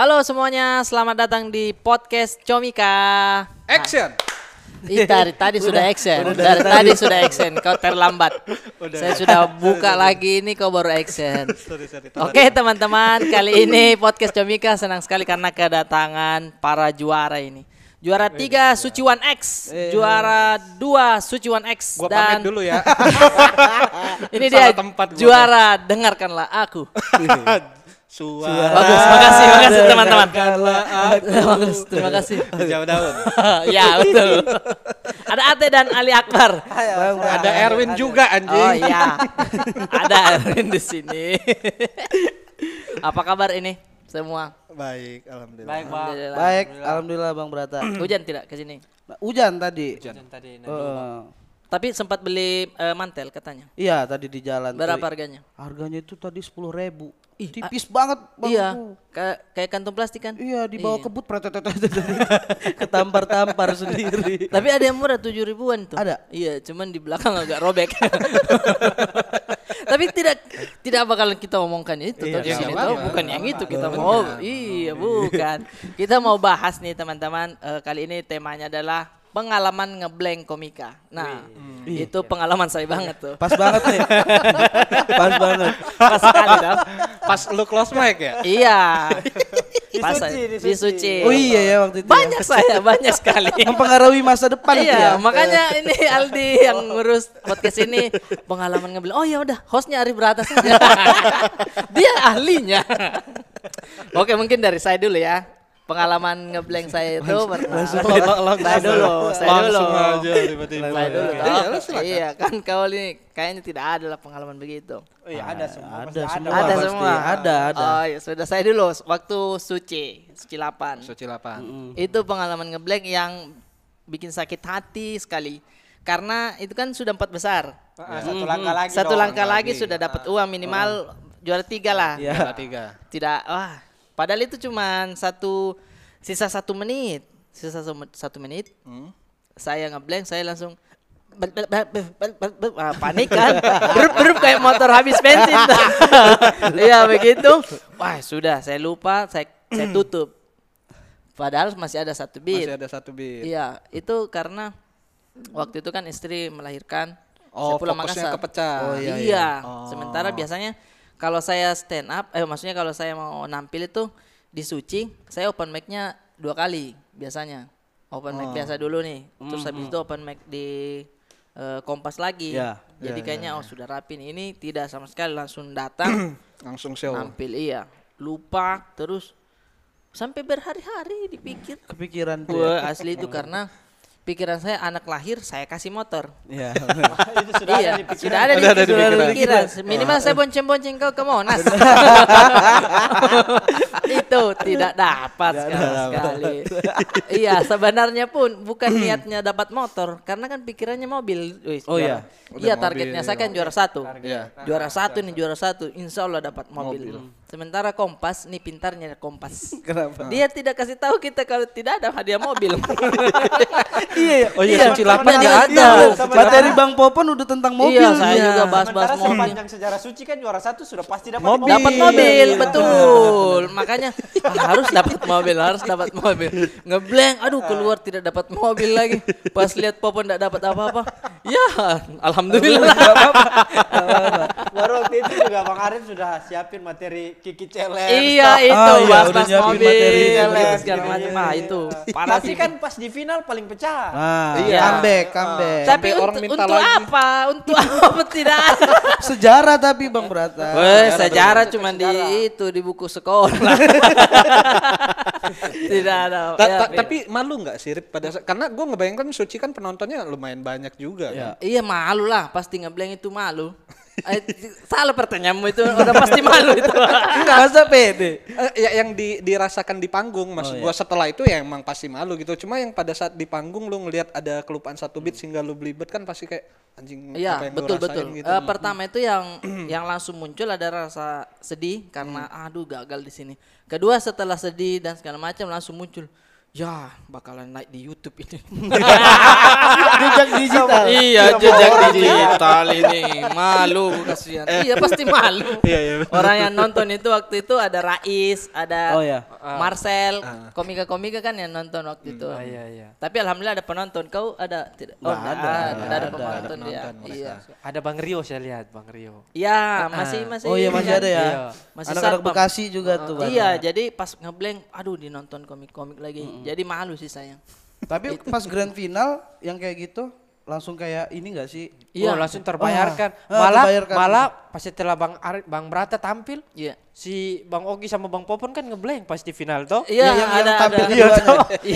Halo semuanya, selamat datang di podcast Comika. Action. Ih, dari tadi sudah action. Dari tadi sudah action. Kau terlambat. Saya sudah buka lagi ini kau baru action. Oke teman-teman, kali ini podcast Comika senang sekali karena kedatangan para juara ini. Juara tiga Suciwan X, juara dua Suciwan X Gua dan dulu ya. ini dia Salah tempat gua. juara dengarkanlah aku. Suara. Bagus, makasih, makasih teman-teman. Bagus, terima kasih. Jauh daun. ya betul. Ada Ate dan Ali Akbar. Ada Erwin juga anjing. Oh iya. Ada Erwin di sini. Apa kabar ini semua? Baik, alhamdulillah. Baik, Bang. Alhamdulillah. Baik, alhamdulillah Bang Brata. Hujan tidak ke sini? Hujan tadi. Hujan. tadi. Tapi sempat beli eh, mantel katanya. iya, tadi di jalan. Berapa harganya? Harganya itu tadi sepuluh ribu. Ih, Tipis banget Bang. Iya, ka- kayak kantong plastik kan? Iya, dibawa Iya. kebut pretetetetet. Ketampar-tampar sendiri. Tapi ada yang murah tujuh ribuan tuh. Ada? Iya, cuman di belakang agak robek. Tapi tidak tidak bakalan kita omongkan itu Iya, di nggak sini tuh. bukan yang itu kita mau. Iya, bukan. Kita mau bahas nih teman-teman. Eh, kali ini temanya adalah pengalaman ngeblank komika. Nah, itu pengalaman saya banget tuh. Pas banget nih. Pas banget. Pas sekali dah. Pas lu close mic ya? Iya. Pas saya- di suci. Oh iya ya waktu itu. ya. Banyak saya, banyak sekali. Mempengaruhi masa depan itu Iya, ya. makanya ini Aldi yang ngurus podcast ini pengalaman ngeblank. Oh ya udah, hostnya Ari Brata saja. Dia ahlinya. Oke, mungkin dari saya dulu ya. Pengalaman ngeblank saya itu pernah. Saya dulu, saya dulu. Langsung aja tiba-tiba. Saya dulu. Iya, silakan. Iya, kan kau ini kayaknya tidak ada lah pengalaman begitu. Oh iya ada semua. Ada semua. ada pasti. semua. Ada, ada. Oh, ya sudah saya dulu waktu suci, suci 8. Suci 8. Itu pengalaman ngeblank yang bikin sakit hati sekali. Karena itu kan sudah empat besar. Ah, satu langkah lagi. Satu langkah lagi sudah dapat uang minimal juara tiga lah. Iya. Juara tiga. Tidak, wah. Padahal itu cuman satu sisa satu menit, sisa satu, satu menit. Saya ngeblank, saya langsung ah, panik kan, berup berup kayak motor habis bensin. Iya begitu. Wah sudah, saya lupa, saya saya tutup. Padahal masih ada satu beat. Masih ada satu beat. Iya, itu karena waktu itu kan istri melahirkan. Oh, saya pulang fokusnya Makassar. kepecah. Oh, iya, iya. Sementara biasanya kalau saya stand up, eh maksudnya kalau saya mau nampil itu di Suci, saya open mic-nya dua kali biasanya. Open mic biasa dulu nih. Terus habis itu open mic di eh, Kompas lagi. Iya, Jadi kayaknya oh sudah rapi nih. Ini tidak sama sekali langsung datang Langsung show. nampil iya. Lupa terus sampai berhari-hari dipikir. Kepikiran tuh. ya. Asli itu karena pikiran saya anak lahir saya kasih motor. Iya. itu sudah iya, ada di pikiran. sudah ada di, ada di sudah ada di pikiran. pikiran. Minimal saya bonceng-bonceng kau ke Monas. itu tidak dapat sekali. sekali. iya, sebenarnya pun bukan niatnya dapat motor, karena kan pikirannya mobil. Wih, Oh, iya. Iya, targetnya mobil, saya kan juara satu. Iya. Juara satu nih, juara satu. Insya Allah dapat mobil. Sementara Kompas, nih pintarnya Kompas. Kenapa? Dia tidak kasih tahu kita kalau tidak ada hadiah mobil. Iya, iya. Oh iya, Suci 8 Iya, nggak iya. ada. Iya, Materi Bang Popon udah tentang mobil. Iya, saya juga bahas-bahas mobil. sepanjang sejarah suci kan juara satu sudah pasti dapat Mobil. Dapat mobil, betul. Makanya harus dapat mobil, harus dapat mobil. Ngeblank, aduh keluar tidak dapat mobil lagi. Pas lihat Popon tidak dapat apa-apa. Ya, alhamdulillah. Baru waktu itu juga Bang Arif sudah siapin materi Kiki Celer. iya, itu Ah, iya, bahas udah bahas nyiapin mobil, materi. segala Iya, macam. iya, Ah, iya. itu sih. kan pas di final paling pecah. Nah, Iya. comeback, comeback. Tapi sampai orang untuk, minta untuk lagi. apa? Untuk apa tidak ada? Sejarah tapi Bang Brata. Weh, sejarah cuma di itu di buku sekolah. tidak ada. Ta- Ya, ta- tapi malu nggak sih Rip, pada saat, karena gue ngebayangkan Suci kan penontonnya lumayan banyak juga kan. Iya malu lah, pasti ngeblank itu malu. Eh, salah pertanyaanmu itu, udah pasti malu itu. Masa pede. Eh, ya yang di, dirasakan di panggung maksud Oh, gua setelah itu ya emang pasti malu gitu cuma yang pada saat di panggung lu ngelihat ada kelupaan satu beat sehingga lu belibet kan pasti kayak anjing Iya apa yang betul betul. gitu. Eh, pertama itu yang yang langsung muncul ada rasa sedih karena aduh gagal di sini. Kedua setelah sedih dan segala macam langsung muncul. Ya bakalan naik di YouTube ini. Jejak digital. iya, jejak digital ini. Malu kasihan. iya, pasti malu. Iya, iya. Orang yang nonton itu waktu itu ada Rais, ada Oh, ya. Marcel, komika-komika kan yang nonton waktu itu. Iya iya. Tapi alhamdulillah ada penonton. Kau ada tidak? Oh, ada. ada. Ada, ada, Ada, penonton ada ya. penonton Iya. Ada Bang Rio saya lihat Bang Rio. Iya, masih masih. Oh iya masih ada ya. Iya. Masih Anak-anak. Bekasi juga tuh. Bang. Iya, jadi pas ngeblank, aduh dinonton komik-komik lagi. Jadi malu sih sayang. Tapi pas grand final yang kayak gitu langsung kayak ini enggak sih? Iya, Iya. langsung terbayarkan. Ah, ah, malah terbayarkan. malah pas setelah Bang Ari, Bang Brata tampil, Iya. si Bang Ogi sama Bang Popon kan ngeblank pas di final toh. Iya, yang- yang ada tampil ada. keduanya.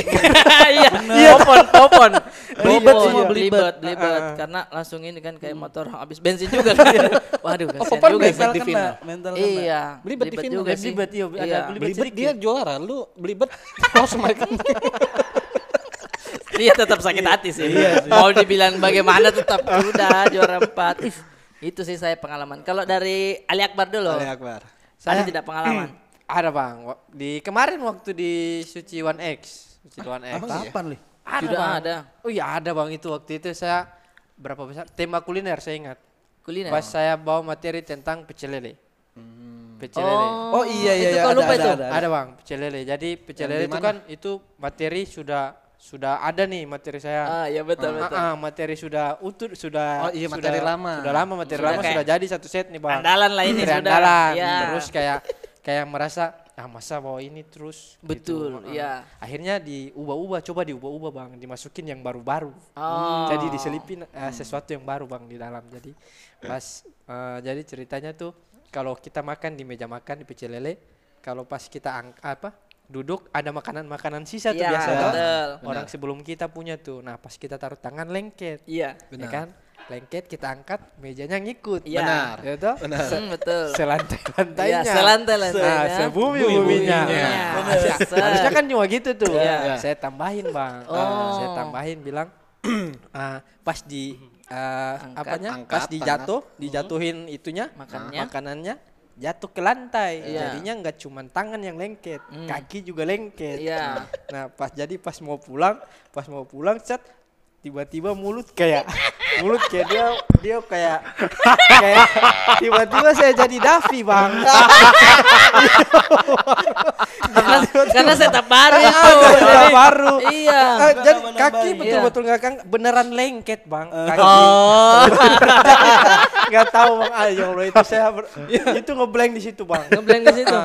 Iya, iya. Popon, popon. Belibet Popon, semua, iya, belibet. belibet, belibet. Karena langsung ini kan kayak motor habis bensin juga kan. Waduh, kasihan Popon juga. sih. di final. mental kena. Iya, Belibet di final. juga sih. Belibet, iya, ada Iya. belibet. Dia juara, lu belibet oh semakin Dia tetap sakit hati sih. Mau dibilang bagaimana tetap udah juara empat. Itu sih saya pengalaman. Kalau dari Ali Akbar dulu. Ali Akbar. Saya tidak pengalaman. Ada Bang, di kemarin waktu di Suci One X, Suci One X. Kapan, Li? Ada Sudah Bang. ada. Oh iya ada Bang itu waktu itu saya berapa besar tema kuliner saya ingat. Kuliner. Pas saya bawa materi tentang pecel lele. Pecel lele. Oh iya iya itu iya. ada, lupa ada, itu? ada, ada. Ada bang, pecel lele. Jadi pecel lele itu kan itu materi sudah sudah ada nih materi saya. Ah, ya betul Ah, betul. ah, materi sudah utuh, sudah Oh iya, materi sudah- lama. Sudah lama materi Sudah lama kayak sudah jadi satu set nih bang. Andalan lah ini sudah. andalan. Iya. Terus kayak kayak merasa ah masa bawa ini terus. gitu. Betul, Ah, ah. iya. Akhirnya diubah-ubah, coba diubah-ubah bang, dimasukin yang baru-baru. Oh. Jadi diselipin eh, sesuatu yang baru bang di dalam. Jadi pas eh, jadi ceritanya tuh kalau kita makan di meja makan di pecel lele, kalau pas kita ang apa duduk ada makanan-makanan sisa tuh Iya, biasa betul. tuh. Orang sebelum kita punya tuh. Nah pas kita taruh tangan lengket, Iya. ya kan? Lengket kita angkat, mejanya ngikut. Iya. Benar. Ya toh? Hmm, betul. Selantai-lantainya. Iya, selantai-lantainya. Nah, sebumi-buminya. Bumi-buminya. Nah, Iya. harusnya- harusnya kan cuma gitu tuh. Iya. Saya tambahin, Bang. Oh. Saya tambahin bilang ah, pas di ah, Angkat. apanya? Angkat pas tangan. dijatuh, dijatuhin itunya, Makannya. makanannya jatuh ke lantai. Iya. Jadinya nggak cuma tangan yang lengket, kaki juga lengket. Iya. Nah, pas jadi pas mau pulang, pas mau pulang cat tiba-tiba mulut kayak mulut kayak dia dia kayak kayak tiba-tiba saya jadi Davi bang karena, karena setup baru itu. setup baru. Iya. Ah, jadi kaki betul-betul nggak kan beneran lengket bang kaki Oh. nggak tahu bang ah ya Allah itu saya ber- itu ngeblank di situ bang Ngeblank di situ.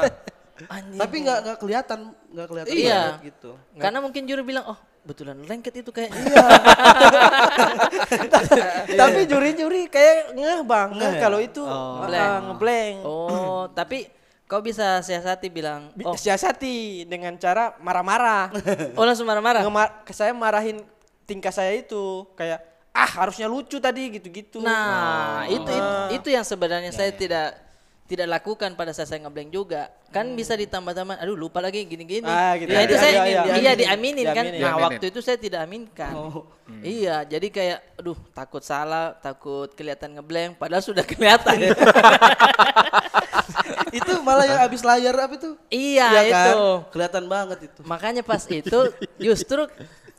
Anjing. Tapi nggak nggak kelihatan, nggak kelihatan Iya. gitu. Karena mungkin juri bilang, "Oh, betulan lengket itu kayaknya." tapi juri-juri kayak ngeh bang. Ngeh kalau itu ah, Ngeblank. ngeblank Oh, tapi kau bisa siasati bilang, Bi- "Oh, siasati dengan cara marah-marah. Oh langsung marah-marah." Saya marahin tingkah saya itu kayak ah harusnya lucu tadi gitu-gitu. Nah, itu, itu Ah. itu yang sebenarnya saya tidak tidak lakukan pada saat saya ngeblank juga. Kan bisa ditambah-tambah, aduh lupa lagi gini-gini. Ah, gitu. Ya, itu Iya, saya iya, iya, iya. diaminin kan. Diaminin. Nah, Diaminin. waktu itu saya tidak aminkan. Iya, jadi kayak aduh takut salah, takut kelihatan ngeblank padahal sudah kelihatan. itu malah yang habis layar apa itu? iya, Iya kan? itu. Kelihatan banget itu. Makanya pas itu justru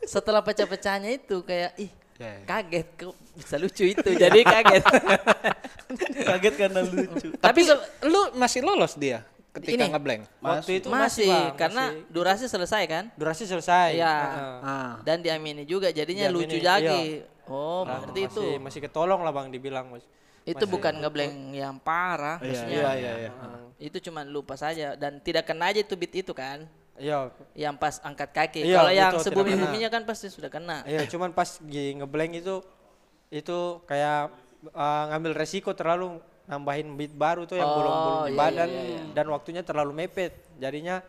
setelah pecah-pecahnya itu kayak ih Ya, ya. kaget kok bisa lucu itu jadi kaget. Kaget karena lucu. Tapi Lu masih lolos dia ketika Ini. ngeblank. waktu itu masih, Bang, karena masih. durasi selesai kan? durasi selesai Iya. Heeh. Ah. Dan diamini juga jadinya Diamini, lucu iya. lagi. Oh, Nah, berarti itu. masih masih ketolong lah bang dibilang mas Itu bukan ngeblank yang parah maksudnya. iya, iya, iya. Itu cuma lupa saja dan tidak kena aja itu beat itu kan. Iya Yang pas angkat kaki. Iya, Kalau yang sebumi-buminya kan pasti sudah kena. iya cuman pas ngeblank itu itu kayak uh, ngambil resiko terlalu nambahin beat baru tuh yang Oh, belum belum di iya, badan iya, iya. dan waktunya terlalu mepet jadinya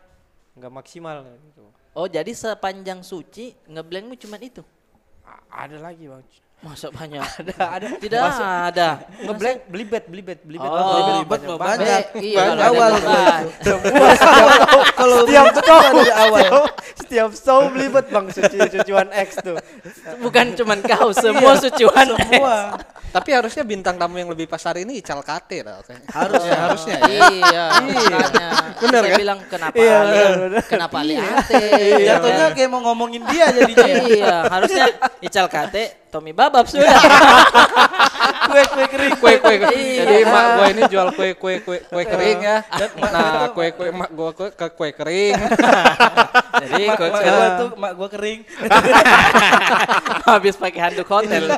nggak maksimal gitu Oh, jadi sepanjang suci ngeblankmu cuma itu. A- ada lagi bang Masa banyak? Ada, ada. Tidak ada. Ngeblank belibet belibet belibet. Oh, Belibet mah banyak. Iya, Banyak. kalau ada awal. Kalau Setiap show dari awal. setiap, show belibet bang suci suciwan X tuh. Bukan cuman kau, semua sucuan. Semua. Tapi harusnya bintang tamu yang lebih pas hari ini Ical Kate kayaknya. Harusnya. harusnya. Iya, makanya. Bener Saya kan? bilang kenapa Iya, kenapa Ali Ate? Jatuhnya kayak mau ngomongin dia jadinya. Iya, harusnya Ical Kate, Tommy Babab sudah. Kue kue kering. Kue kue. kue. Iya. Jadi mak gua ini jual kue kue kue kue kering ya. Nah, kue kue mak gua ke, ke kue kering. Jadi Mak, mak gua tuh mak gua kering. habis pakai handuk hotel.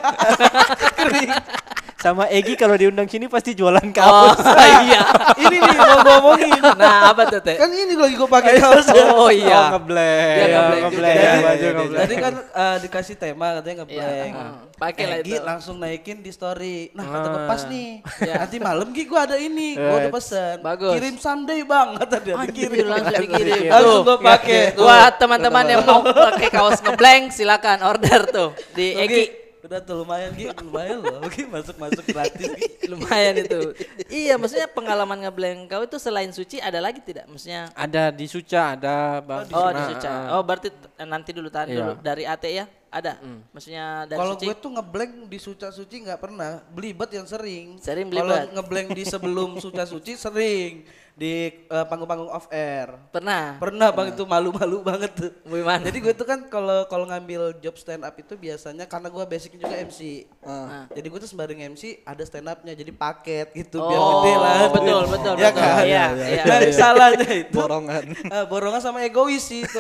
Sama Egi kalau diundang sini pasti jualan Oh, kaos. iya. Ini nih mau gua omongin. Nah, apa tuh, Teh? Kan ini lagi gua pakai kaos ya. Oh iya. Oh, ngeblank. Iya, ngeblank ngeblank. juga. Baju Jadi- ngeblank. Tadi kan eh, dikasih tema katanya ngeblank. Iya, pakai lah Egi itu. langsung naikin di story. Nah, kata gue Ah. pas nih. Iya. Nanti malam Gi gua ada ini. Gua udah pesen. Bagus. Kirim Sunday, Bang, kata dia. Anjir, Dikirim. langsung dikirim. Langsung Tuh. gua pakai. Buat teman-teman yang mau pakai kaos ngeblank silakan order tuh di. Egi. Udah tuh lumayan Gi, lumayan loh. Gi masuk-masuk gratis. Gi. Lumayan itu. iya, maksudnya pengalaman ngeblank kau itu selain suci ada lagi tidak? Maksudnya Ada di Suca, ada bang. Oh, di Suca. ah. Oh, berarti nanti dulu tahan Iya. dulu dari AT ya? Ada. Maksudnya dari Kalau suci. gue tuh ngeblank di suca suci nggak pernah, belibet yang sering. Sering Kalau belibet. ngeblank di sebelum suca suci sering di eh, panggung-panggung off air. Pernah. Pernah bang itu malu-malu banget tuh. Gimana? Jadi gue tuh kan kalau kalau ngambil job stand up itu biasanya karena gue basicnya juga MC. Ah. Jadi gue tuh sembari MC ada stand upnya jadi paket gitu biar Oh, gede lah. betul, betul, ya betul. kan? Iya, iya. Dan salahnya itu Borongan. ah, borongan sama egois sih itu.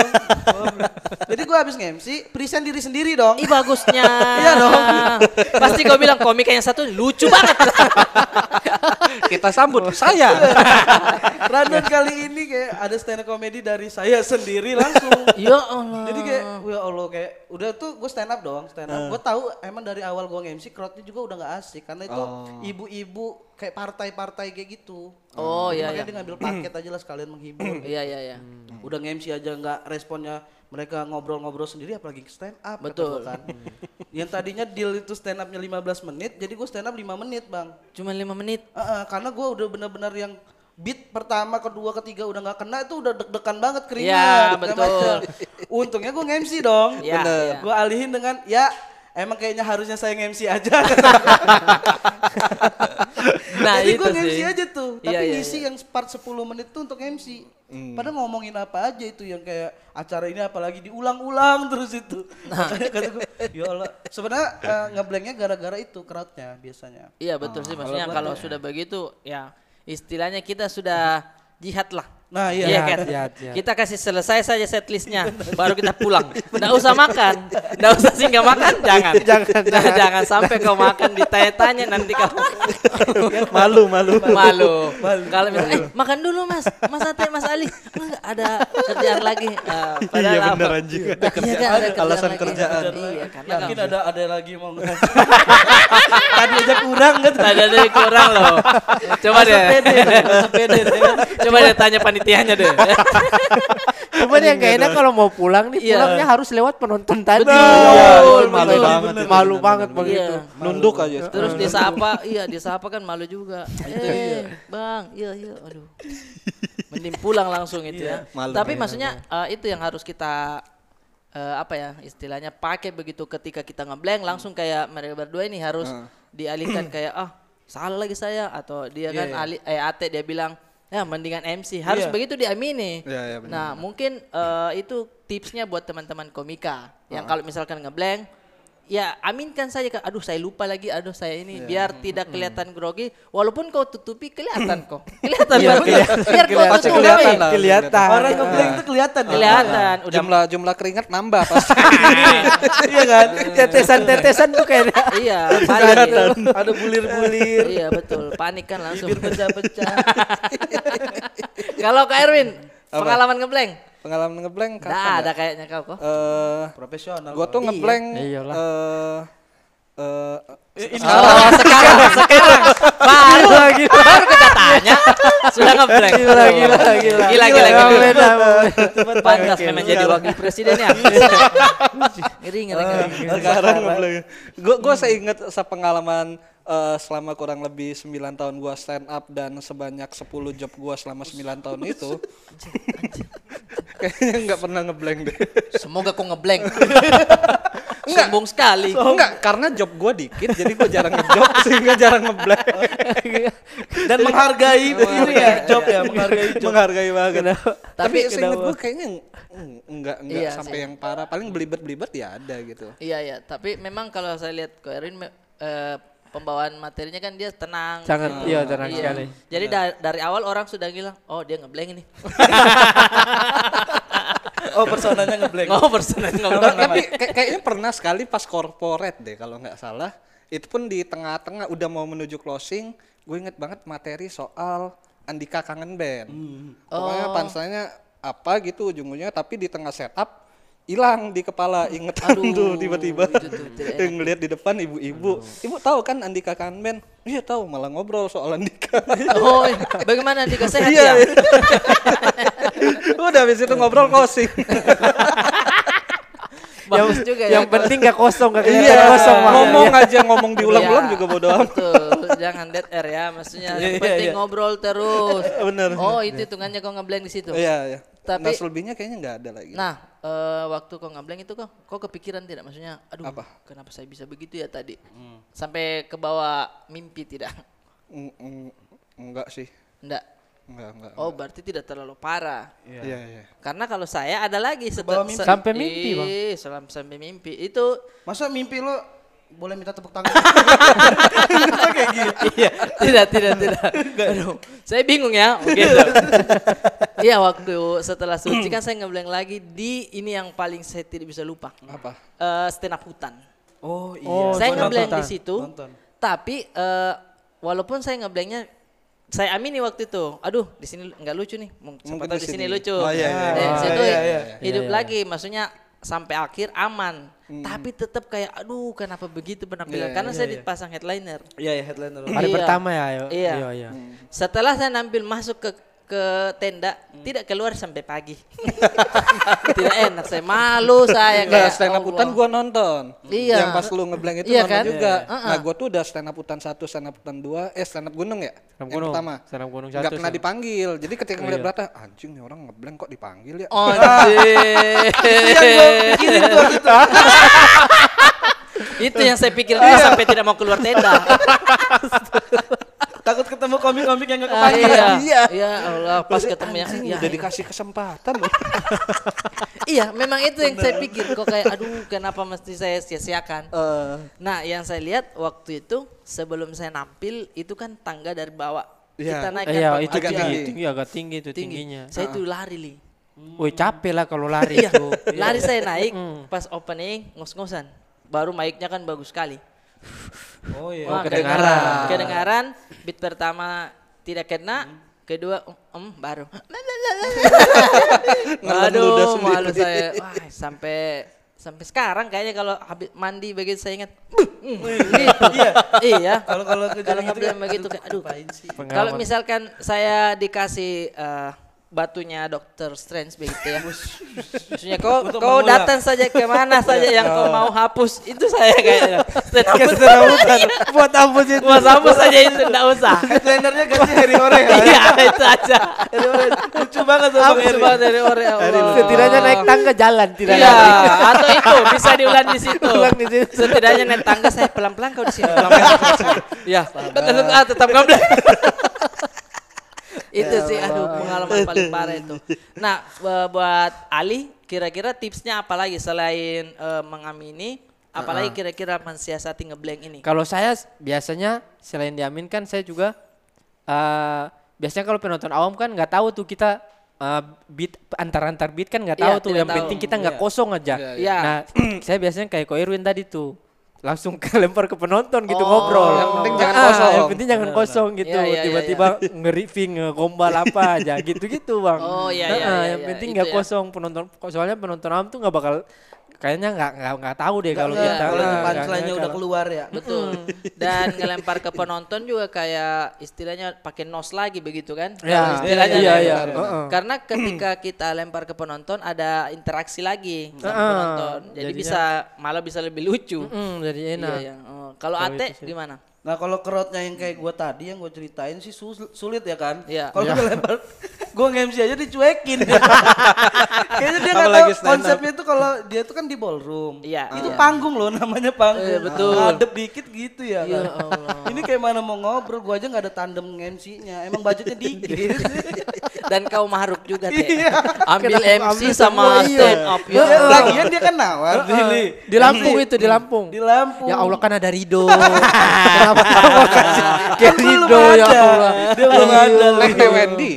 Jadi gue habis nge-MC, present diri sendiri dong. Ih bagusnya. Iya dong. Pasti kau bilang komika yang satu lucu banget. Kita sambut saya. Random kali ini kayak ada stand up comedy dari saya sendiri langsung. ya Allah. Jadi kayak ya Allah kayak udah tuh gue stand up dong, stand up. Gue tahu emang dari awal gue nge-MC crowdnya juga udah nggak asik karena itu ibu-ibu kayak partai-partai kayak gitu. Oh, iya, Makanya iya. dia ngambil paket aja lah sekalian menghibur. Iya iya iya. udah nge-MC aja nggak responnya mereka ngobrol-ngobrol sendiri apalagi stand up Betul. kan. Yang tadinya deal itu stand upnya 15 menit, jadi gue stand up 5 menit bang. Cuma lima menit. Heeh, karena gue udah benar-benar yang beat pertama, kedua, ketiga udah nggak kena itu udah deg-degan banget keringat. Iya, betul. macam. Untungnya gue nge-MC dong. Iya, iya. Gue alihin dengan ya emang kayaknya harusnya saya nge-MC aja. Nah Jadi itu gue sih. aja tuh. Tapi Iya, iya, ngisi yang part 10 menit tuh untuk MC. Padahal ngomongin apa aja itu yang kayak acara ini apalagi diulang-ulang terus itu. Nah. Kata gue, ya Allah. Sebenarnya eh, ngeblanknya gara-gara itu crowdnya biasanya. Iya betul sih maksudnya gua kalau sudah begitu ya istilahnya kita sudah jihad lah. Nah iya. Iya kan? Jihad, jihad. Kita kasih selesai saja setlistnya, baru kita pulang. Nggak usah makan, nggak usah singgah makan, jangan. Jangan, jangan, jangan sampai kau makan ditanya-tanya nanti kau malu malu. malu. Kalau misalnya, eh makan dulu mas, mas Ate, mas Ali, enggak ada kerjaan lagi. Padahal Iya, apa? bener, anjing. Iya kan, ada kerjaan alasan lagi. kerjaan. Iya, karena kamu- ada ada lagi mau nggak? Tadi aja kurang kan? Tadi ada yang kurang loh. Coba deh. Coba deh tanya panitianya deh. Cuman yang gak enak kalau mau pulang nih, Iya. pulangnya harus lewat penonton tadi. Betul, Iya, betul, malu betul. banget, malu banget begitu. Iya. Nunduk aja. Terus disapa, iya disapa kan malu juga. Eh, bang, iya iya, aduh. Mending pulang langsung itu ya. malu, Tapi maksudnya eh, itu yang harus kita eh, apa ya istilahnya pakai begitu ketika kita ngeblank langsung kayak mereka berdua ini harus dialihkan kayak ah salah lagi saya atau dia kan ali eh Ate dia bilang ya mendingan MC harus Iya. begitu diamini. Iya, iya, benar, nah mungkin eh, itu tipsnya buat teman-teman komika yang kalau misalkan ngeblank ya aminkan saja Kak. aduh saya lupa lagi aduh saya ini biar tidak kelihatan grogi walaupun kau tutupi kelihatan kok kelihatan Iya, bagus. kelihatan. biar kau tutupi kelihatan lah. Kelihatan. Orang ngeblank tuh kelihatan. ya? kelihatan udah Jumlah jumlah keringat nambah pasti. Iya kan? Tetesan-tetesan tuh kayak iya panik Ada bulir-bulir. iya betul panik kan langsung Bibir pecah-pecah. kalau Kak Erwin pengalaman ngeblank Pengalaman ngeblank kapan? Nggak ya? ada kayaknya kau kok Eh, Profesional. gua tuh Bang. ngeblank Iyalah. eh eh Oh, sekarang, sekarang. Baru lagi. Baru kita tanya. Sudah ngeblank. Gila, gila, gila. Gila, gila, Gila, gila. beda. Pantas memang jadi wakil presiden ya. Ngeri, ngeri, ngeri. Sekarang ngeblank. Gue gue seingat sepengalaman eh, selama kurang lebih 9 tahun gua stand up dan sebanyak 10 job gua selama 9 tahun itu. Kayaknya nggak pernah ngeblank deh. Semoga kau ngeblank. Sombong sekali. Enggak, karena job gua dikit jadi gua jarang ngejob sehingga jarang ngeblank. Dan menghargai ini ya, job ya, menghargai job. Menghargai banget. Tapi Tapi seingat gua kayaknya enggak enggak Iya sampai sih. yang parah. Paling belibet-belibet ya ada gitu. Iya, iya. Tapi memang kalau saya lihat Ko Erwin me- eh, pembawaan materinya kan dia tenang. Sangat, gitu. iya, tenang sekali. Jadi da- dari awal orang sudah bilang, oh dia ngeblank ini. Oh, personanya ngeblank. Oh personal Tapi, ngeblank. tapi kayak- kayaknya pernah sekali pas corporate deh kalau nggak salah. Itu pun di tengah-tengah udah mau menuju closing, gue inget banget materi soal Andika kangen band. Pokoknya pansanya apa gitu ujung-ujungnya tapi di tengah setup hilang di kepala ingetan Aduh, tuh tiba-tiba tidak yang ngeliat di depan ibu-ibu ibu tahu kan Andika kangen band iya tahu malah ngobrol soal Andika Oh, bagaimana Andika sehat iya ya? udah habis itu ngobrol closing Bagus juga ya. Yang penting gak kosong, gak kelihatan iya kosong. Ngomong aja ngomong diulang-ulang Iya, juga bodo amat Betul, jangan dead air ya. Maksudnya yang Iya, penting iya. ngobrol terus. Bener. Oh, itu hitungannya kau ngeblank di situ. Iya, iya. Tapi- nah, selebihnya kayaknya nggak ada lagi. Nah, eh, waktu kau ngeblank itu kok, kau kepikiran tidak? Maksudnya, aduh, Apa? kenapa saya bisa begitu ya tadi? Sampai ke bawah mimpi tidak? Mm, mm, enggak sih. Enggak. Enggak, enggak. Oh, berarti tidak terlalu parah. Iya, iya. Karena kalau saya ada lagi mimpi. se- Sampai mimpi, Bang. Sampai mimpi. Itu Masa mimpi lo boleh minta tepuk tangan? iya, tidak, tidak, tidak. Aduh, saya bingung ya. Gitu. Iya, waktu setelah suci kan saya ngeblank lagi di ini yang paling saya tidak bisa lupa. Apa? Eh stand up hutan. Oh iya. Oh, saya hutan. di situ. Nonton. Tapi eh, walaupun saya ngeblanknya saya amini waktu itu. Aduh, di sini nggak lucu nih. Mungkin di sini lucu. Oh, iya, iya, Eh, iya. situ Iya, iya. hidup Iya, iya, lagi. Maksudnya sampai akhir aman. Tapi tetap kayak aduh kenapa begitu penampilan? Iya, Karena iya, saya iya. dipasang headliner. Iya ya headliner. Hari Iya. pertama ya. Yo. Iya. Iya, iya. Setelah saya nampil masuk ke ke tenda, tidak keluar sampai pagi. tidak enak, saya malu saya Nah, kayak. stand up hutan gua nonton. Iya. Yang pas lu ngeblank itu Iya nonton kan? juga. Iya, iya. Nah, gua tuh udah stand up hutan satu, stand up hutan dua, eh stand up gunung ya? Stand up Yang gunung. pertama. Stand up gunung Nggak satu, pernah stand up- dipanggil. Jadi ketika ngeliat iya. berata, anjing nih orang ngeblank kok dipanggil ya? Oh, anjir. Pikirin tuh waktu itu. itu yang saya pikir dia sampai tidak mau keluar tenda. Takut ketemu komik-komik yang gak Ah, kepanggil. iya. Iya. Ya Allah, pas ketemu yang iya, udah iya. dikasih kesempatan. Iya, memang itu yang saya pikir. Kok kayak aduh, kenapa mesti saya sia-siakan? Eh, Nah, yang saya lihat waktu itu sebelum saya nampil itu kan tangga dari bawah. Iya. Kita naik Iya, kan, itu agak tinggi, tinggi. tinggi, agak tinggi itu tinggi. tingginya. Saya itu lari li. Woi capek lah kalau lari Iya, itu. lari saya naik Hmm. pas opening ngos-ngosan. Baru mic-nya kan bagus sekali. Oh iya. Wah, kedengaran. Kedengaran. Beat pertama tidak kena, kedua um, baru. Nelen ludah Aduh, malu saya. Wah, sampai sampai sekarang kayaknya kalau habis mandi begitu saya ingat. "Buh, mm, gitu. Iya. Kalau kalau Kalau kejadian gitu kan, begitu kayak aduh. sih? Kalau misalkan saya dikasih eh, batunya Dr. Strange begitu ya. Maksudnya kau Untuk kau mengulang. datang saja ke mana saja yang kau mau hapus itu saya kayaknya. Stand up Buat hapus itu. Buat hapus saja itu enggak usah. Headlinernya ganti Harry Ore ya. Iya itu aja. Harry Ore. Lucu banget Hapus Harry. banget dari ore. Setidaknya naik tangga jalan tidak Iya, atau itu bisa diulang di situ. Ulang di situ. Setidaknya naik tangga saya pelan-pelan kau di sini. Pelan-pelan. Iya, tetap ah, tetap ngobrol. Itu sih aduh pengalaman paling parah itu. Nah, bu- buat Ali kira-kira tipsnya apa lagi selain eh, mengamini apalagi kira-kira mensiasati ngeblank ini? Kalau saya biasanya selain diaminkan saya juga eh biasanya kalau penonton awam kan nggak tahu tuh kita eh, beat antar antar beat kan nggak Iya, tahu tuh tidak yang tahu. penting kita nggak Iya. kosong aja. Iya, iya. Nah saya biasanya kayak Ko Irwin tadi tuh langsung ke lempar ke penonton gitu Oh. ngobrol. Yang penting jangan Ah, kosong. Yang penting jangan kosong gitu. Iya, iya, iya, Tiba-tiba nge-riffing, ngegombal apa aja gitu-gitu bang. Oh, iya, Nah, iya, ah, iya, Yang iya. penting nggak ya. kosong penonton. Soalnya penonton awam tuh nggak bakal kayaknya nggak nggak nggak tahu deh kalau kita kalau punchline-nya udah keluar ya. Betul. Dan ngelempar ke penonton juga kayak istilahnya pakai nos lagi begitu kan? Ya, Kalau istilahnya iya, kan? iya. Heeh. Karena ketika kita lempar ke penonton ada interaksi lagi sama penonton. Jadi Jadinya- bisa malah bisa lebih lucu. Mm, jadi enak. Iya, iya. Oh, Kalau Ate gimana? Nah kalau kerotnya yang kayak gue tadi yang gue ceritain sih sul- sulit ya kan. Iya. Kalau gue lempar, gue nge-MC aja dicuekin. Kayaknya dia nggak tahu up. konsepnya itu kalau dia itu kan di ballroom. Iya, Itu iya. panggung loh namanya panggung. Iya, betul. Ngadep dikit gitu ya Ya kan. Allah. Ini kayak mana mau ngobrol, gue aja nggak ada tandem MC-nya. Emang budgetnya dikit. Dan kau maruk juga Teh. Iya. Ambil Kenapa MC ambil sama iya. stand up. Ya, Ya. lagian dia kan nawar nih. Di Lampung itu di Lampung. Di Lampung. Ya Allah kan ada Rido. Kenapa kamu kasih Kan Rido ya. Allah. Dia belum ada. Lek teh Wendy.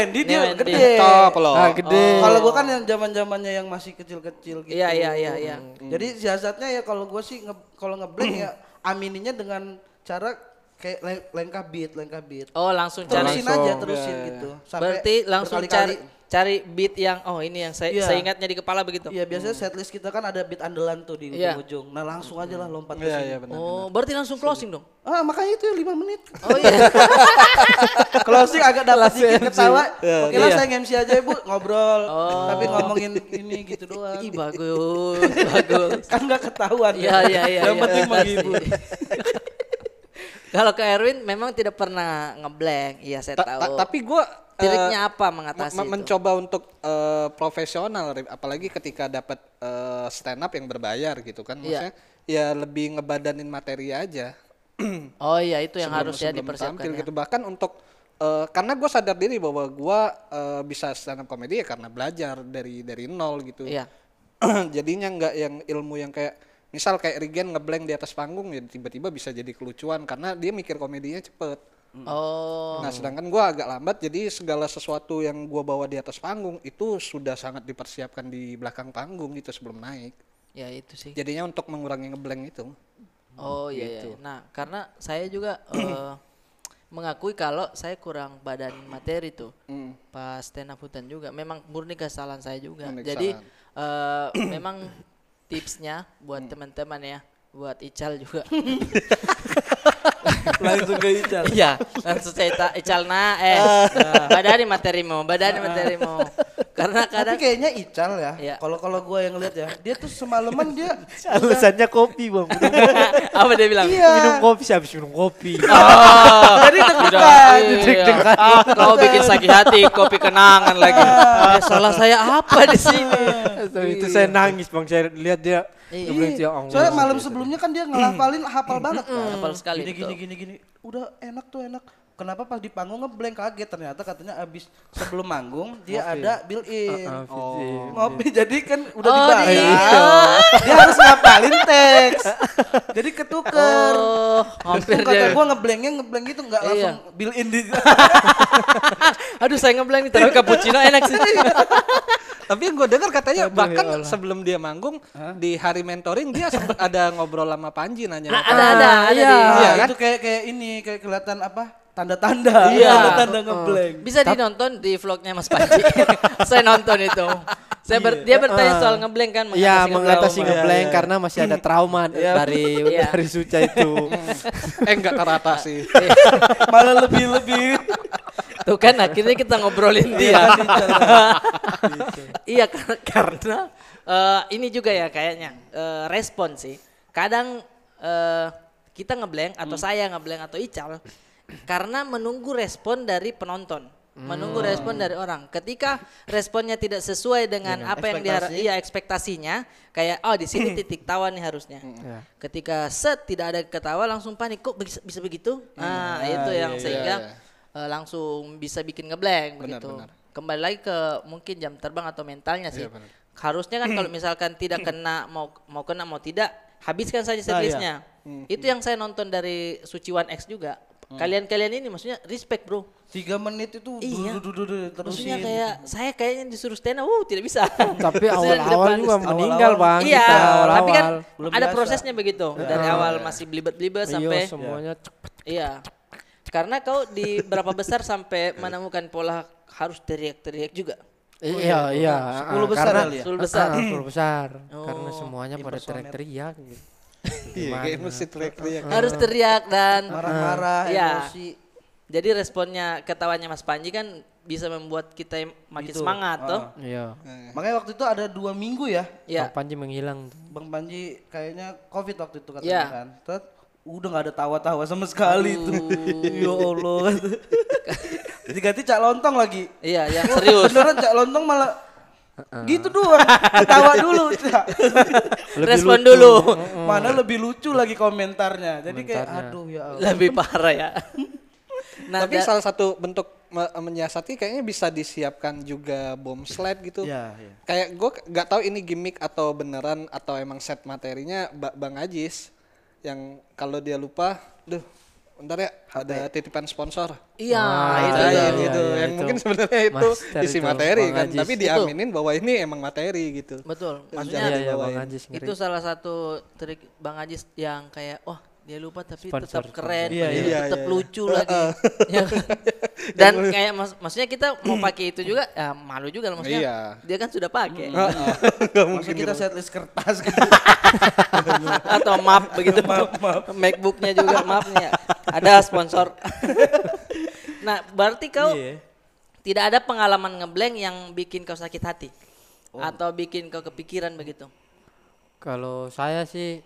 Wendy dia Wendy. gede. Top loh. Ah, gede. Kalau gua kan yang zaman zamannya yang masih kecil-kecil gitu. Iya, iya, iya, iya. Jadi siasatnya ya kalau gua sih nge, kalau ngeblank ya amininya dengan cara kayak le- lengkap beat, lengkap beat. Oh, langsung cari. Terusin aja, terusin gitu. Sampai Berarti langsung cari cari beat yang oh ini yang saya Iya. saya ingatnya di kepala begitu. Iya biasanya setlist kita kan ada beat andalan tuh di Iya. ujung-ujung. Nah langsung aja lah lompat ke Iya, sini. iya benar. Oh, berarti langsung closing dong. Ah makanya itu ya 5 menit. Oh iya. Closing agak dapat dikit ketawa. Oke lah Iya. saya MC aja ya bu ngobrol. Tapi ngomongin ini gitu doang. Ih bagus, bagus. Kan nggak ketahuan. Iya, iya, iya, Yang iya. penting menghibur. Kalau ke Erwin memang tidak pernah ngeblank. Iya, saya Ta- ta- tahu. tapi gue Triknya apa mengatasi itu? mencoba untuk eh, profesional apalagi ketika dapat eh, stand up yang berbayar gitu kan Iya. maksudnya ya lebih ngebadanin materi aja Oh iya, itu yang sebelum- harus ya dipersiapkan. tampil ya. gitu bahkan untuk eh, karena gue sadar diri bahwa gue eh, bisa stand up comedy ya karena belajar dari dari nol gitu Iya. jadinya nggak yang ilmu yang kayak misal kayak Regen ngeblank di atas panggung ya tiba-tiba bisa jadi kelucuan karena dia mikir komedinya cepet Oh. Nah, sedangkan gua agak lambat, jadi segala sesuatu yang gua bawa di atas panggung itu sudah sangat dipersiapkan di belakang panggung gitu sebelum naik. Ya itu sih. Jadinya untuk mengurangi ngeblank itu. Oh iya, iya. Nah, karena saya juga eh, mengakui kalau saya kurang badan materi tuh. Hmm. Pas stand up hutan juga memang murni kesalahan saya juga. Murni Jadi eh, memang tipsnya buat teman-teman ya, buat Ical juga. Langsung ke Ical. Iya, langsung saya Ical na eh badani materimu, badani materimu. Karena Tapi kadang kayaknya Ical ya. Iya. Kalau kalau gua yang lihat ya, dia tuh semalaman dia Alasannya kopi bang. apa dia bilang? iya. Minum kopi sih habis minum kopi. Jadi deg-degan. Iya. Kau bikin sakit hati, kopi kenangan lagi. Eh, salah saya apa di sini? Tapi itu saya nangis bang. Saya lihat dia. Iya. "Ya Allah." Soalnya malam sebelumnya kan dia ngelafalin hafal banget kan. Hafal sekali, Gini gini gini gini. Udah enak tuh enak. Kenapa pas di panggung ngeblank kaget ternyata katanya abis sebelum manggung dia ada built in. Ah, Fitri. Ngopi jadi kan udah Oh, dibayar. di- dia harus ngapalin teks. Jadi ketuker. Oh, hampir kata gua ngeblanknya ngeblank itu nggak Iya. langsung built in di Aduh, saya ngeblank nih, tapi cappuccino enak sih. Tapi yang gue dengar katanya bahkan sebelum dia manggung di hari mentoring dia sempat ada ngobrol sama Panji nanya. Ada ada ada iya. di- Iya Ah, kan? itu kayak kayak ini kayak kelihatan apa? Tanda-tanda. Iya. Tanda-tanda ngeblank. Bisa dinonton di vlognya Mas Panji. saya nonton itu. Saya ber- dia bertanya soal ngeblank kan Iya mengatasi trauma. ngeblank karena masih ada trauma dari Iya. dari Suca itu. eh enggak ke rata sih. Malah lebih-lebih. Tuh kan akhirnya kita ngobrolin dia. iya kar- karena eh, ini juga ya kayaknya eh, respon sih. Kadang eh, kita ngeblank atau saya ngeblank atau Ical karena menunggu respon dari penonton. Menunggu respon dari orang. Ketika responnya tidak sesuai dengan, apa yang diharap iya ekspektasinya, kayak oh di sini titik tawa nih harusnya. Ya. Ketika set tidak ada ketawa langsung panik kok bisa, bisa begitu? Nah, itu yang sehingga iya. eh, langsung bisa bikin ngeblank begitu. benar. Kembali lagi ke mungkin jam terbang atau mentalnya sih. Iya, benar. Harusnya kan kalau misalkan tidak kena mau mau kena mau tidak habiskan saja setlistnya. Itu yang saya nonton dari Suci One X juga. Kalian-kalian ini maksudnya respect bro. Tiga menit itu Iya. du-du-du-du Maksudnya terusin. kayak saya kayaknya disuruh stand up, uh, tidak bisa. Tapi awal-awal juga meninggal bang. Iya, awal-awal. tapi kan Belum ada biasa. prosesnya begitu. Dari awal masih belibet-belibet Iya, sampai semuanya cepet. Iya. Karena kau di berapa besar sampai menemukan pola harus teriak-teriak juga. Iya, iya. Sepuluh ah, besar karena, kali ya? Sepuluh besar. Ah, sepuluh besar. Karena Oh, semuanya pada teriak-teriak. gitu. Iya, kayak mesti teriak-teriak. Harus teriak dan Marah-marah, Iya. emosi. jadi responnya ketawanya Mas Panji kan bisa membuat kita makin Gitu. semangat toh. Iya. Makanya waktu itu ada dua minggu ya, Iya. Bang Panji menghilang. Bang Panji kayaknya covid waktu itu katanya Iya. kan. Terus udah nggak ada tawa-tawa sama sekali tuh. ya Allah. Diganti cak lontong lagi. Iya, yang serius. Beneran cak lontong malah gitu doang. Tawa dulu. Cak. Respon dulu. Mana lebih lucu lagi komentarnya. Jadi kayak aduh ya Allah. Lebih parah ya. nah, Tapi salah satu bentuk me- menyiasati kayaknya bisa disiapkan juga bom sled gitu. Iya, iya. Kayak gue nggak tahu ini gimmick atau beneran atau emang set materinya Ba- Bang Ajis yang kalau dia lupa, duh, bentar ya ada titipan sponsor. iya, Ah, itu Nah, tuh. yang iya, itu, iya, yang itu. mungkin sebenarnya itu Master isi itu, materi Bang kan, Ajis. tapi diaminin bahwa ini emang materi gitu. Betul. Maksudnya Iya, iya. Bang Ajis itu salah satu trik Bang Ajis yang kayak wah dia lupa tapi Sponsor, tetap keren, Iya, iya. tetap Iya, iya. lucu lagi. Ya kan? Dan kayak mas- maksudnya kita mau pakai itu juga ya malu juga lah, maksudnya. Iya. Dia kan sudah pakai. Maksudnya kita setlist kertas gitu. Atau map begitu. Macbooknya juga mapnya. Ada sponsor. nah, berarti kau Iya. tidak ada pengalaman ngeblank yang bikin kau sakit hati atau bikin kau kepikiran begitu. Kalau saya sih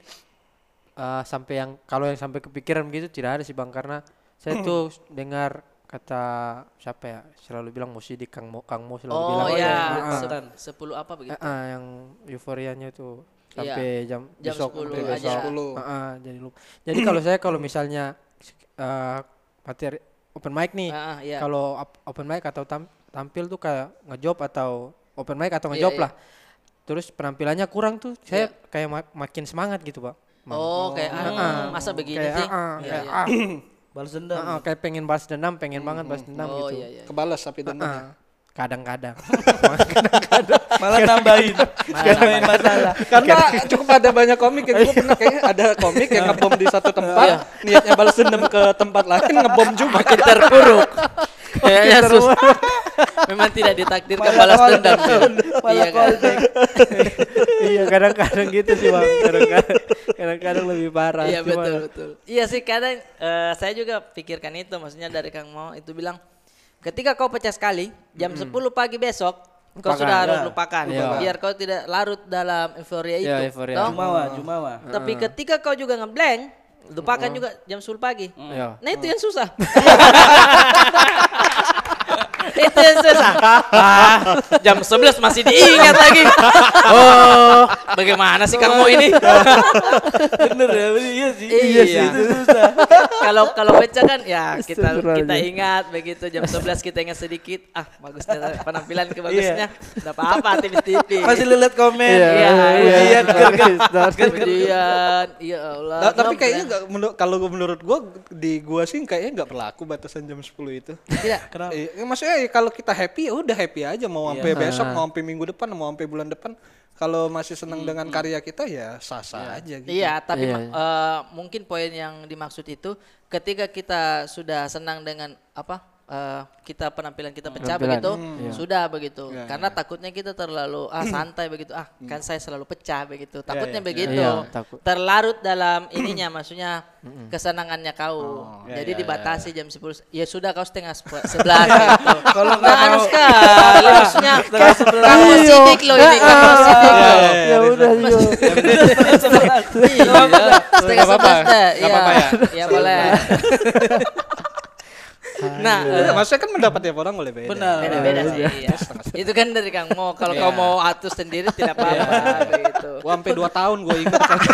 eh, sampai yang kalau yang sampai kepikiran begitu tidak ada sih bang karena saya tuh dengar kata siapa ya selalu bilang mesti di Kang Mo Kang Mo selalu Oh bilang ya, Ah, se- sepuluh apa begitu? ah, ah, yang euforianya tuh Iya. sampai jam Jam besok 10 sampai aja. besok. 10. Ah, ah, jadi lupa. Jadi kalau saya kalau misalnya eh, materi open mic nih, Ah, ah, iya. kalau op- open mic atau tam- tampil tuh kayak ngejob atau open mic atau Iya, ngejob iya. lah. Terus penampilannya kurang tuh, saya kayak ma- makin semangat gitu pak. Oh, kayak ah, masa begini kayak, sih? ah, Iya, kayak, iya. ah, Balas dendam. ah, kayak pengen balas dendam, pengen banget balas dendam Oh gitu. iya iya. Kebalas tapi dendam. Ah, kadang-kadang. Malah nambahin. nambahin masalah. Karena cukup ada banyak komik yang gue pernah kayaknya ada komik yang ngebom di satu tempat, niatnya balas dendam ke tempat lain ngebom juga. Makin terpuruk. Kayaknya susah. Memang tidak ditakdirkan balas dendam. Iya kan? iya kadang-kadang gitu sih bang. Kadang-kadang, kadang-kadang lebih parah. Iya betul betul. Iya sih kadang eh, saya juga pikirkan itu maksudnya dari Kang Mo itu bilang ketika kau pecah sekali jam 10 pagi besok kau Lupakan. sudah harus Ya, lupakan Iya. biar kau tidak larut dalam euforia itu. Iya, euforia. toh? Jumawa, Jumawa. Tapi ketika kau juga ngeblank lupakan juga jam 10 pagi. Iya. Nah itu yang susah. itu yang susah. Ah, jam 11 masih diingat lagi. Oh, bagaimana sih kamu ini? Bener ya, iya sih. Iya. Itu susah. Kalau kalau pecah kan ya kita kita ingat begitu jam 11 kita ingat sedikit. Ah, bagusnya penampilan kebagusnya. Enggak apa-apa tipis-tipis. Masih lihat komen. Iya, Iya, iya. gerget. Kemudian, ya Allah. Tapi kayaknya nggak menur- kalau menurut gua di gua sih kayaknya nggak berlaku batasan jam 10 itu. tidak. Kenapa? Eh, maksudnya ya kalau kita happy ya udah happy aja mau sampai besok, mau sampai minggu depan, mau sampai bulan depan. Kalau masih senang dengan karya kita ya sah-sah aja gitu. Iya, tapi Iya, ma- eh, mungkin poin yang dimaksud itu ketika kita sudah senang dengan apa? Eh, kita penampilan kita pecah Penampilan, begitu, iya. sudah begitu. Iya, Karena takutnya kita terlalu ah santai begitu. Ah, kan saya selalu pecah begitu. Takutnya iya. begitu. Iya, takut. Terlarut dalam ininya maksudnya kesenangannya kau. Iya, Jadi iya, dibatasi jam 10. Ya sudah kau setengah sebelas gitu. Kalau Nah, nggak anu mau- sekali maksudnya kamu sidik loh ini kamu sidik loh. Ya udah. Iya, setengah sebelas ya? Iya boleh. Nah, Ya, eh, maksudnya kan pendapat tiap orang boleh beda. Benar. beda-beda sih. iya. Itu kan dari Kang Mo. Kalau kau mau atur sendiri tidak apa-apa begitu. Gua sampai 2 tahun gua ingat kan.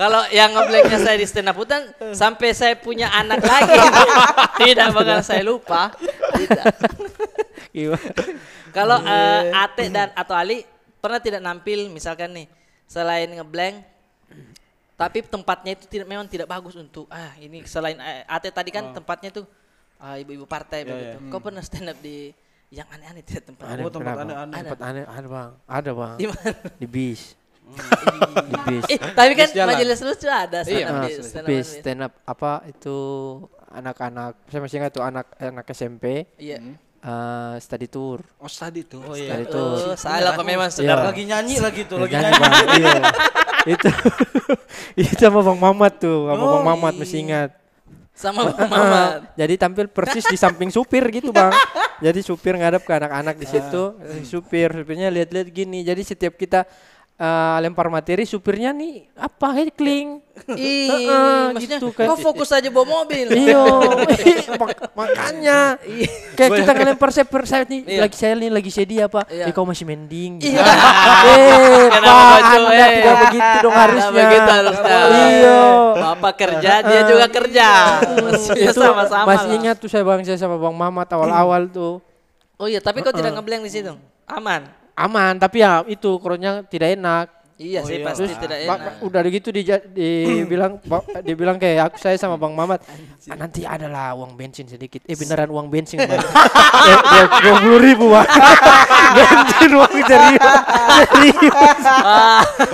Kalau yang ngeblanknya saya di stand up hutan sampai saya punya anak lagi tidak bakal saya lupa. Tidak. Kalau eh, Ate dan atau Ali pernah tidak nampil misalkan nih selain ngeblank tapi tempatnya itu tidak memang tidak bagus untuk ah ini selain eh, Ate tadi kan tempatnya tuh ah, ibu-ibu partai begitu. Kau pernah stand up di yang aneh-aneh tidak tempat? Ada Oh, tempat aneh-aneh. Tempat aneh ada bang. Ada bang. Di mana? Di bis. di bis. Eh, tapi kan majelis lucu ada stand Iya, up Ah, di stand up bis stand up apa itu anak-anak saya masih ingat tuh anak anak SMP Iya. eh, study tour. Oh tadi tuh. Oh iya. Study tour. Oh, salah kok memang Iya. saudara. Lagi nyanyi lagi tuh, lagi Nyanyi. Iya. itu itu sama Bang Mamat tuh, sama Oh, Bang Mamat masih ingat. Sama Bang Mamat. Jadi tampil persis di samping supir gitu bang. Jadi supir ngadep ke anak-anak di situ. Ah. Eh, Supir, supirnya lihat-lihat gini. Jadi setiap kita eh, lempar materi, supirnya nih apa heckling. Ih, maksudnya gitu kan. kau fokus aja bawa mobil. Iyo, mak- makanya kayak kita ngelempar saya per saya nih Iya. lagi saya nih lagi sedih apa? Iya. Eh kau masih mending. Iya. eh, Pak, Anda eh? tidak begitu dong Nah, harusnya. begitu harusnya. Iya. Bapak kerja, dia juga kerja. Itu sama-sama. masih ingat tuh saya bang saya sama Bang Mamat awal-awal tuh. Oh iya, tapi kau tidak ngeblank di situ. Aman. Aman. Tapi ya itu kronnya tidak enak Iya sih pasti terus tidak enak. ba- udah gitu di, dibilang dibilang kayak aku saya sama bang Mamat "Ah, nanti adalah uang bensin sedikit. Eh beneran uang bensin bang. Dua puluh ribu bang. Bensin uang serius. Serius.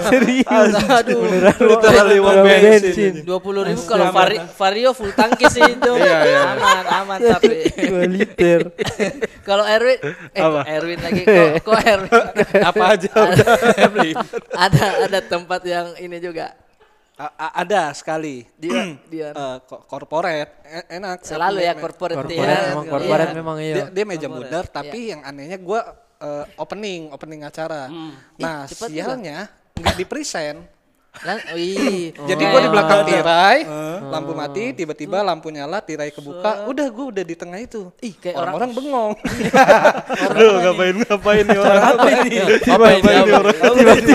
Serius. Aduh, beneran Literally uang bensin. dua puluh ribu kalau vari, vario full tangki sih itu. Aman, aman tapi. dua liter. Kalau Erwin, eh Erwin lagi kok, kok Erwin. Apa aja udah. Ada ada tempat yang ini juga. A- a- ada sekali. Dia dia corporate E- enak. selalu ya me- corporate, korporat ya. memang korporat Iya. memang dia, iya dia meja mudar tapi yang anehnya gua eh, opening opening acara. Nah, Ih, sialnya nggak di present. Lan- wih. Jadi gua di belakang tirai, lampu mati, tiba-tiba lampu nyala, tirai kebuka, udah gua udah di tengah itu. Ih, kayak orang Orang-orang bengong. Aduh, ngapain ngapain nih orang? apa ini? Apa ini?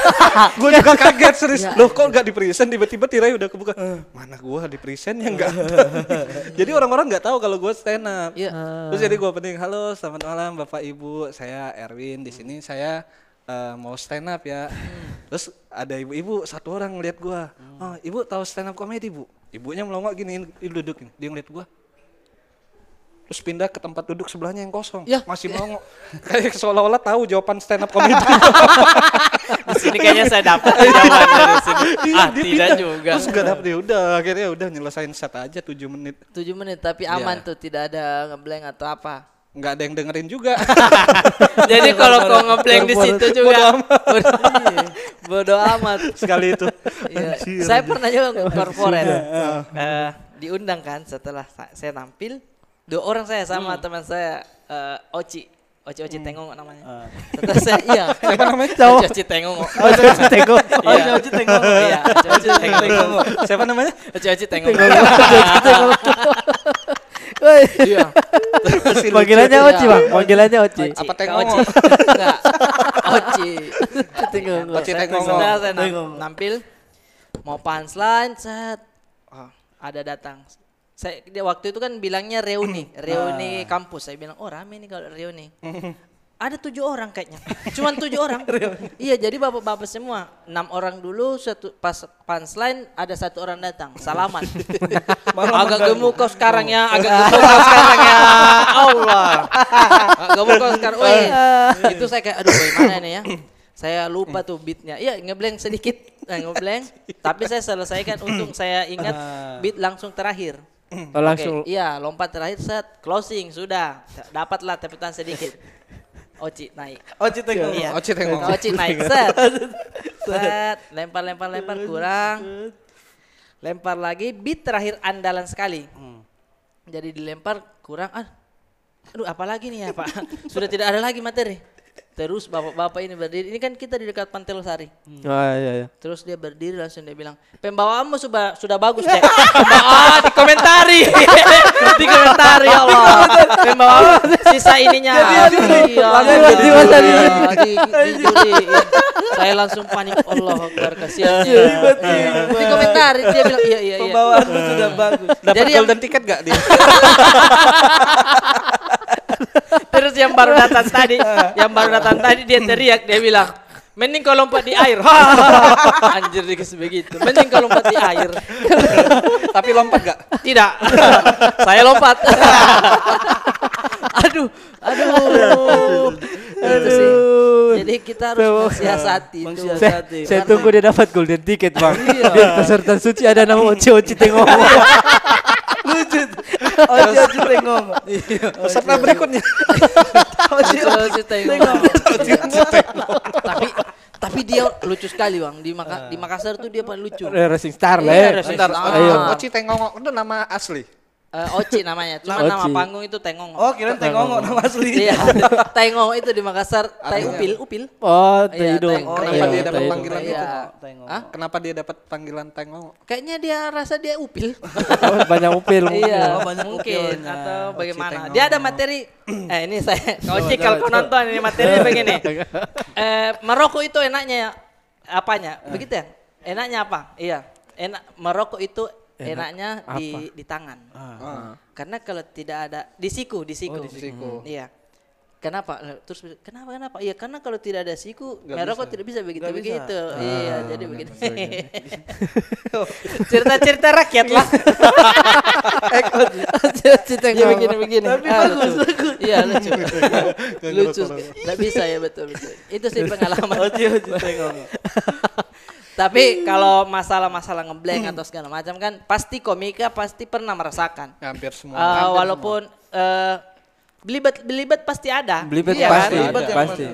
gue juga kaget serius. Loh kok nggak di present tiba-tiba tirai udah kebuka. Mana gua di present ya nggak ada. jadi orang-orang nggak tahu kalau gua stand up. Iya. Terus jadi gua penting, halo selamat malam Bapak Ibu, saya Erwin di sini saya eh, mau stand up ya. Terus ada ibu-ibu satu orang ngeliat gua. Oh, ibu tahu stand up komedi bu? Ibunya melongok gini, ibu duduk gini. dia ngeliat gua. Terus pindah ke tempat duduk sebelahnya yang kosong. Ya. Masih melongok. Kayak seolah-olah tahu jawaban stand up komedi. Di sini kayaknya saya dapat jawaban dari sini. Ah, Dia tidak pindah. juga. Terus gak dapet ya udah akhirnya udah nyelesain set aja 7 menit. 7 menit tapi aman Iya. tuh, tidak ada ngeblank atau apa. Nggak ada yang dengerin juga. Jadi kalau kau ngeblank di situ juga bodo, bodo amat. Sekali itu. Iya. Saya pernah juga ke corporate. Eh, diundang kan setelah sa- saya tampil dua orang saya sama teman saya eh, Oci. Oci Oci Tengong namanya. Setelah saya iya. Siapa namanya? Oci Oci Tengong. Oci Oci Tengong. Iya. Oci Oci Tengong. Iya, Oci Oci Tengong. Siapa namanya? Oci Oci Tengong. Iya. panggilannya Iya. Oci bang panggilannya Oci Oci. Apa Kak Tengong? Oci? Enggak. Oci. Tengong. Oci nam- nampil mau punchline set oh, ada datang. Saya waktu itu kan bilangnya reuni, reuni kampus. Saya bilang, "Oh, rame nih kalau reuni." Ada tujuh orang kayaknya, cuman tujuh orang. iya, jadi bapak-bapak semua, enam orang dulu, satu pas punchline ada satu orang datang, salaman. agak gemuk kau sekarang ya, agak gemuk kau sekarang ya, Allah. Agak gemuk kau sekarang, woi. Itu saya kayak, aduh, bagaimana ini ya? Saya lupa tuh beatnya. Iya, ngeblank sedikit, nah, ngeblank. Tapi saya selesaikan, untung saya ingat beat langsung terakhir. Oh, langsung Oke, iya, lompat terakhir set closing sudah. Dapatlah tepitan sedikit. Oci naik. Oci Tengong. Iya. Oci Tengong. Oci naik set. set, lempar lempar lempar kurang. Lempar lagi beat terakhir andalan sekali. Jadi dilempar kurang ah. Aduh, apa lagi nih ya, Pak? Sudah tidak ada lagi materi. Terus bapak-bapak ini berdiri. Ini kan kita di dekat Pantai Losari. oh iya iya Terus dia berdiri langsung dia bilang, pembawaanmu sudah sudah bagus deh. ah, dikomentari, dikomentari ya Allah. Pembawaan sisa ininya. Iya, iya, iya, di, di. Saya langsung panik Allah Akbar kasihannya. Dikomentari dia bilang iya iya iya. Pembawaanmu sudah bagus. Dapat Jadi yang- golden ticket gak dia? Terus yang baru datang tadi, yang baru datang tadi dia teriak dia bilang, Mending kau lompat di air. Anjir dikasih begitu. Mending kau lompat di air. Tapi lompat gak? Tidak. Saya lompat. aduh, aduh. Sih. Jadi kita harus mensiasati itu. Mensiasati. saya, saya tunggu dia dapat golden ticket bang di peserta suci ada nama Oci Oci tengok Lucu. Oji Oji tengong. Peserta berikutnya. Oji Oji tengok. Tapi tapi dia lucu sekali bang di Maka, di Makassar tuh dia paling lucu. Eh, Racing Star lah Iya, ya. Racing Star. Ah. Oci Tengongok itu nama asli. Eh, Oci namanya, cuma Oci. nama panggung itu Tengong. Oh, kirain tengong nama asli. Iya, Tengong itu di Makassar, Tai Upil, Upil. Oh, Iya, Taido. Teng- Kenapa Iya, dia dapat panggilan Iya. itu? Tengong. Hah? Kenapa dia dapat panggilan Tengongok? Kayaknya dia rasa dia upil. Oh, banyak upil. iya, Oh, banyak mungkin upilnya. atau bagaimana. Tengong. Dia ada materi. eh ini saya Oci kalau kau nonton ini materinya begini. Eh merokok itu enaknya apanya? Begitu ya? Enaknya apa? Iya. Enak merokok itu enaknya di di tangan. Ah. Karena kalau tidak ada di siku, di siku. di siku. Iya. Kenapa? Terus kenapa kenapa? Iya karena kalau tidak ada siku, Nggak merokok bisa. tidak bisa begitu Nggak bisa. begitu. Iya, jadi begitu. Cerita-cerita rakyat lah. Cerita Iya, begini begini. Tapi Ah, bagus, lucu. Iya lucu. lucu. Nggak bisa ya betul betul. Itu sih pengalaman. Tapi kalau masalah-masalah ngeblank atau segala macam kan pasti komika pasti pernah merasakan. Hampir semua. Eh, Hampir walaupun eh, belibet belibet pasti ada. Belibet Iya pasti, kan? Belibet yang pasti.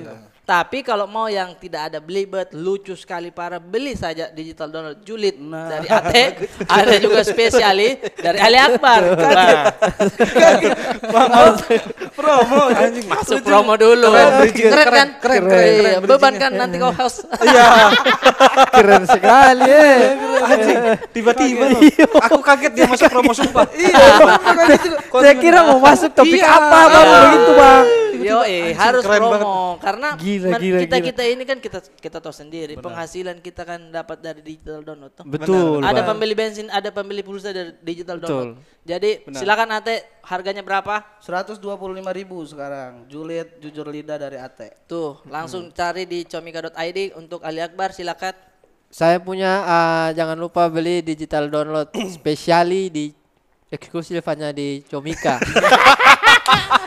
Tapi kalau mau yang tidak ada belibet, lucu sekali para beli saja digital download julid Nah. dari AT. ada juga spesiali dari Ali Akbar. Nah, Promo. masuk promo dulu. Keren, Keren, kan? keren, keren, Iya, keren, beban kan nanti kau host. Keren sekali eh. Tiba-tiba loh. Aku kaget dia masuk promo sumpah. Iya, Saya kira mau masuk topik Iya. apa baru begitu bang. Yo, eh harus keren promo karena Gila, men- gila, kita gila. kita ini kan kita kita tahu sendiri penghasilan kita kan dapat dari digital download. toh. Betul. ada Bang. pembeli bensin, ada pembeli pulsa dari digital Betul. download. Jadi silakan Ate harganya berapa? 125 ribu sekarang. Julid jujur lidah dari Ate. Tuh, langsung cari di comika.id untuk Ali Akbar silakan. Saya punya ah, jangan lupa beli digital download spesiali di eksklusif hanya di Comika.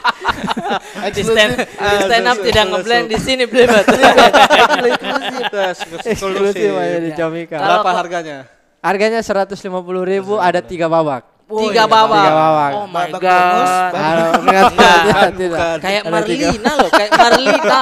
di stand, di stand up tidak ngeblank di sini belibet. eksklusif hanya di Comika. Berapa harganya? Harganya 150.000 ribu ada tiga babak. Tiga babak. Tiga babak. Oh my Babak god. bonus, Ah, enggak, tidak, tidak. Kayak. Marlina loh, kayak Marlina.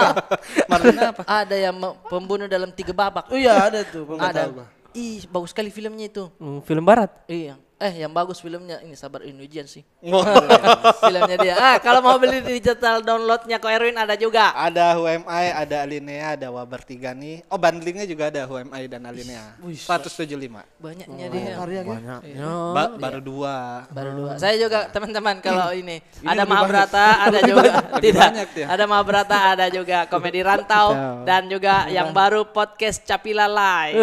Marlina apa? Ada yang pembunuh dalam tiga babak. Oh iya ada tuh. Ada. Ih, bagus sekali filmnya itu. Hmm, film barat. Iya. Eh, yang bagus filmnya ini sabar ini ujian sih. Oh. filmnya dia. Ah, kalau mau beli digital downloadnya Ko Erwin ada juga. Ada HUMI, ada Alinea, ada Wabar tiga nih. Oh bundlingnya juga ada HUMI dan Alinea. 175. Banyaknya dia. Banyak. Ba- baru dua. Baru dua. Saya juga teman-teman kalau ini ada Mahabharata, ada juga tidak. banyak dia. Ada Mahabharata, ada juga komedi rantau dan juga yang baru podcast Capila Live.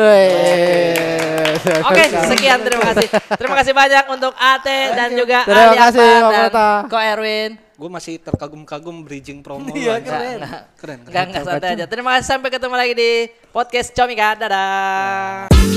Oke, sekian terima kasih. Terima kasih banyak untuk Ate dan juga Terima Ali kasih, Akbar dan. Ko Erwin. Gue masih terkagum-kagum bridging promo. Iya, keren. Nah, Keren. Enggak, enggak santai aja. Terima kasih sampai ketemu lagi di podcast Comika. Dadah.